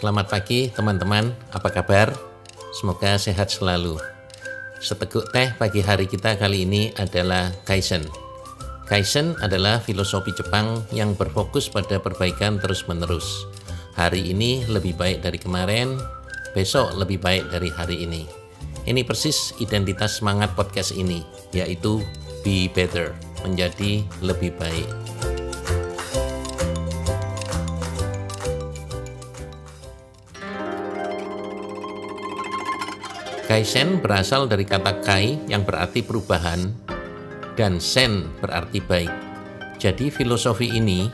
Selamat pagi teman-teman, apa kabar? Semoga sehat selalu. Seteguk teh pagi hari kita kali ini adalah Kaizen. Kaizen adalah filosofi Jepang yang berfokus pada perbaikan terus-menerus. Hari ini lebih baik dari kemarin, besok lebih baik dari hari ini. Ini persis identitas semangat podcast ini, yaitu be better, menjadi lebih baik. Kaizen berasal dari kata kai yang berarti perubahan dan sen berarti baik. Jadi filosofi ini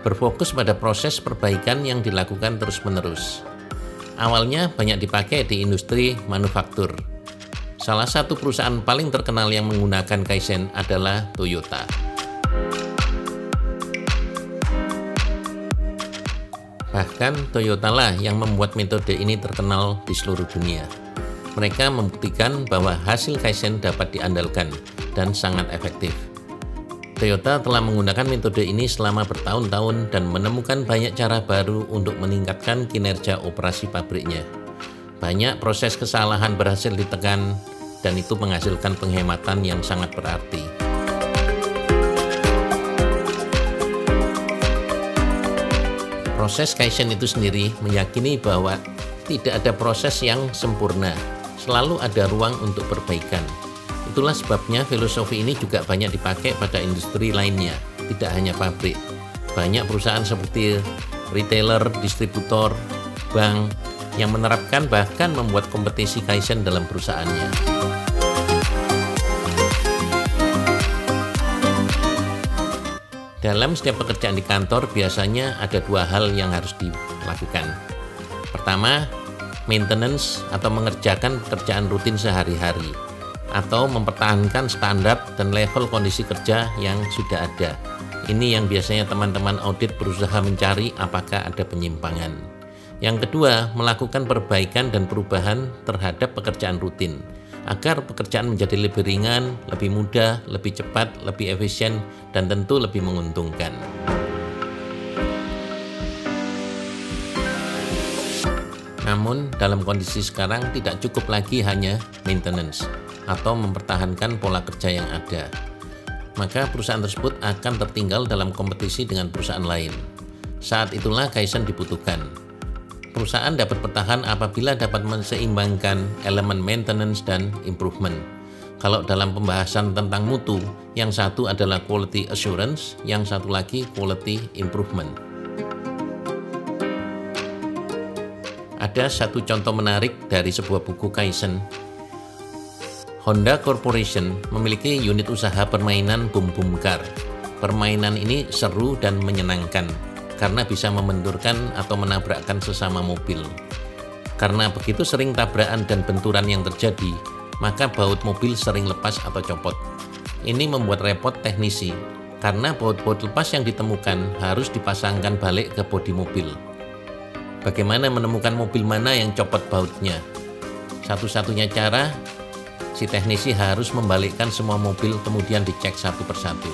berfokus pada proses perbaikan yang dilakukan terus-menerus. Awalnya banyak dipakai di industri manufaktur. Salah satu perusahaan paling terkenal yang menggunakan Kaizen adalah Toyota. Bahkan Toyota lah yang membuat metode ini terkenal di seluruh dunia mereka membuktikan bahwa hasil Kaizen dapat diandalkan dan sangat efektif. Toyota telah menggunakan metode ini selama bertahun-tahun dan menemukan banyak cara baru untuk meningkatkan kinerja operasi pabriknya. Banyak proses kesalahan berhasil ditekan dan itu menghasilkan penghematan yang sangat berarti. Proses Kaizen itu sendiri meyakini bahwa tidak ada proses yang sempurna, selalu ada ruang untuk perbaikan. Itulah sebabnya filosofi ini juga banyak dipakai pada industri lainnya, tidak hanya pabrik. Banyak perusahaan seperti retailer, distributor, bank yang menerapkan bahkan membuat kompetisi Kaizen dalam perusahaannya. Dalam setiap pekerjaan di kantor biasanya ada dua hal yang harus dilakukan. Pertama, maintenance atau mengerjakan pekerjaan rutin sehari-hari atau mempertahankan standar dan level kondisi kerja yang sudah ada. Ini yang biasanya teman-teman audit berusaha mencari apakah ada penyimpangan. Yang kedua, melakukan perbaikan dan perubahan terhadap pekerjaan rutin agar pekerjaan menjadi lebih ringan, lebih mudah, lebih cepat, lebih efisien, dan tentu lebih menguntungkan. Namun, dalam kondisi sekarang tidak cukup lagi hanya maintenance atau mempertahankan pola kerja yang ada. Maka perusahaan tersebut akan tertinggal dalam kompetisi dengan perusahaan lain. Saat itulah Kaizen dibutuhkan. Perusahaan dapat bertahan apabila dapat menseimbangkan elemen maintenance dan improvement. Kalau dalam pembahasan tentang mutu, yang satu adalah quality assurance, yang satu lagi quality improvement. Ada satu contoh menarik dari sebuah buku Kaizen. Honda Corporation memiliki unit usaha permainan Boom Boom Car. Permainan ini seru dan menyenangkan karena bisa membenturkan atau menabrakkan sesama mobil. Karena begitu sering tabrakan dan benturan yang terjadi, maka baut mobil sering lepas atau copot. Ini membuat repot teknisi karena baut-baut lepas yang ditemukan harus dipasangkan balik ke bodi mobil. Bagaimana menemukan mobil mana yang copot bautnya? Satu-satunya cara, si teknisi harus membalikkan semua mobil kemudian dicek satu persatu.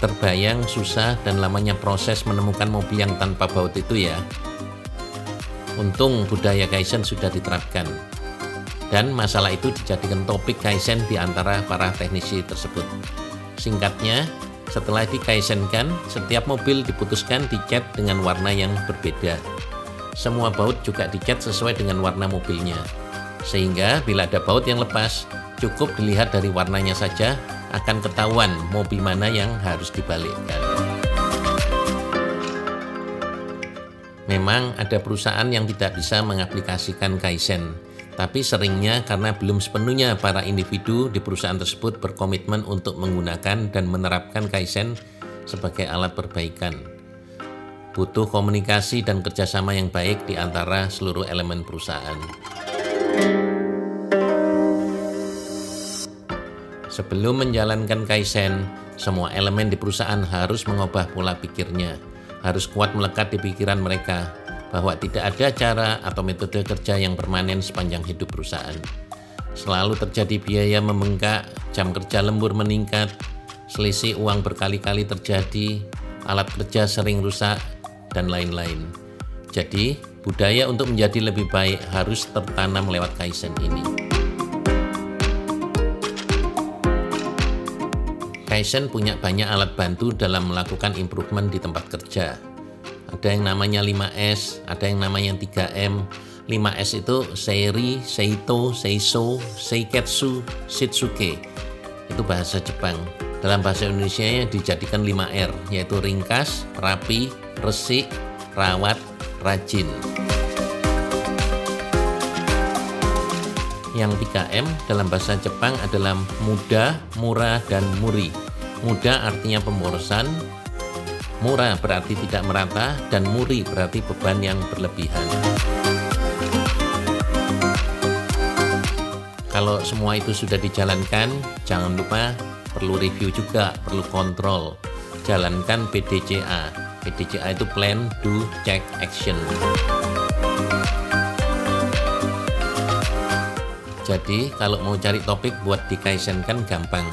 Terbayang susah dan lamanya proses menemukan mobil yang tanpa baut itu ya. Untung budaya Kaizen sudah diterapkan. Dan masalah itu dijadikan topik Kaizen di antara para teknisi tersebut. Singkatnya, setelah dikaisenkan, setiap mobil diputuskan dicat dengan warna yang berbeda. Semua baut juga dicat sesuai dengan warna mobilnya. Sehingga bila ada baut yang lepas, cukup dilihat dari warnanya saja akan ketahuan mobil mana yang harus dibalikkan. Memang ada perusahaan yang tidak bisa mengaplikasikan Kaizen, tapi seringnya karena belum sepenuhnya para individu di perusahaan tersebut berkomitmen untuk menggunakan dan menerapkan Kaizen sebagai alat perbaikan. Butuh komunikasi dan kerjasama yang baik di antara seluruh elemen perusahaan. Sebelum menjalankan Kaizen, semua elemen di perusahaan harus mengubah pola pikirnya, harus kuat melekat di pikiran mereka, bahwa tidak ada cara atau metode kerja yang permanen sepanjang hidup perusahaan. Selalu terjadi biaya membengkak, jam kerja lembur meningkat, selisih uang berkali-kali terjadi, alat kerja sering rusak, dan lain-lain. Jadi, budaya untuk menjadi lebih baik harus tertanam lewat Kaizen ini. Kaizen punya banyak alat bantu dalam melakukan improvement di tempat kerja. Ada yang namanya 5S, ada yang namanya 3M, 5S itu Seiri, Seito, Seiso, Seiketsu, Shitsuke. Itu bahasa Jepang. Dalam bahasa Indonesia nya dijadikan 5R, yaitu ringkas, rapi, resik, rawat, rajin. Yang 3M dalam bahasa Jepang adalah mudah, murah, dan muri. Mudah artinya pemborosan, murah berarti tidak merata, dan muri berarti beban yang berlebihan. Kalau semua itu sudah dijalankan, jangan lupa perlu review juga, perlu kontrol. Jalankan PDCA. PDCA itu Plan, Do, Check, Action. Jadi kalau mau cari topik buat di Kaizen kan gampang.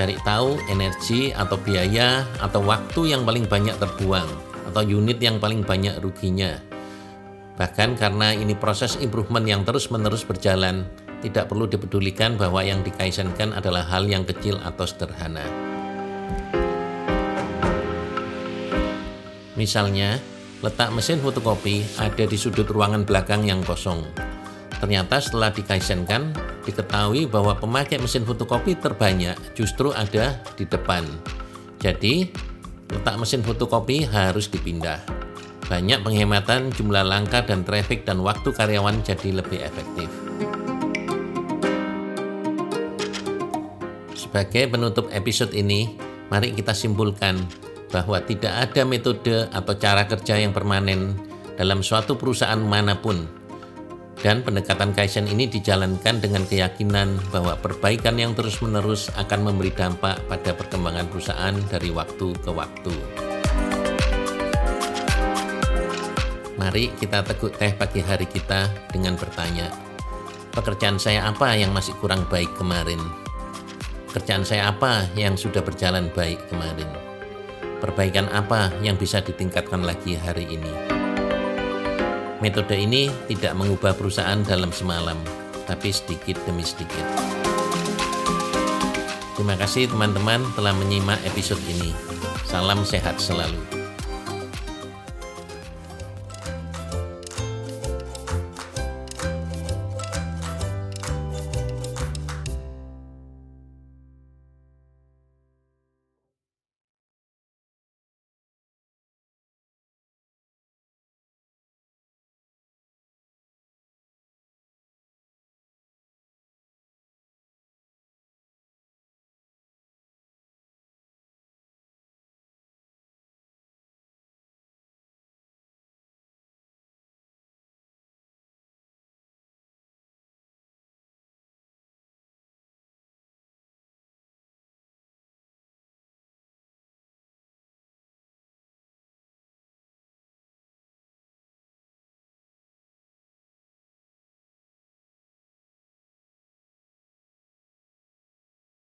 Cari tahu energi atau biaya atau waktu yang paling banyak terbuang atau unit yang paling banyak ruginya. Bahkan karena ini proses improvement yang terus-menerus berjalan, tidak perlu dipedulikan bahwa yang dikaisenkan adalah hal yang kecil atau sederhana. Misalnya, letak mesin fotokopi ada di sudut ruangan belakang yang kosong. Ternyata setelah dikaisenkan, diketahui bahwa pemakai mesin fotokopi terbanyak justru ada di depan. Jadi, letak mesin fotokopi harus dipindah. Banyak penghematan jumlah langkah dan traffic dan waktu karyawan jadi lebih efektif. Sebagai penutup episode ini, mari kita simpulkan bahwa tidak ada metode atau cara kerja yang permanen dalam suatu perusahaan mana pun. Dan pendekatan Kaizen ini dijalankan dengan keyakinan bahwa perbaikan yang terus-menerus akan memberi dampak pada perkembangan perusahaan dari waktu ke waktu. Mari kita teguk teh pagi hari kita dengan bertanya, pekerjaan saya apa yang masih kurang baik kemarin? Kerjaan saya apa yang sudah berjalan baik kemarin? Perbaikan apa yang bisa ditingkatkan lagi hari ini? Metode ini tidak mengubah perusahaan dalam semalam, tapi sedikit demi sedikit. Terima kasih teman-teman telah menyimak episode ini. Salam sehat selalu.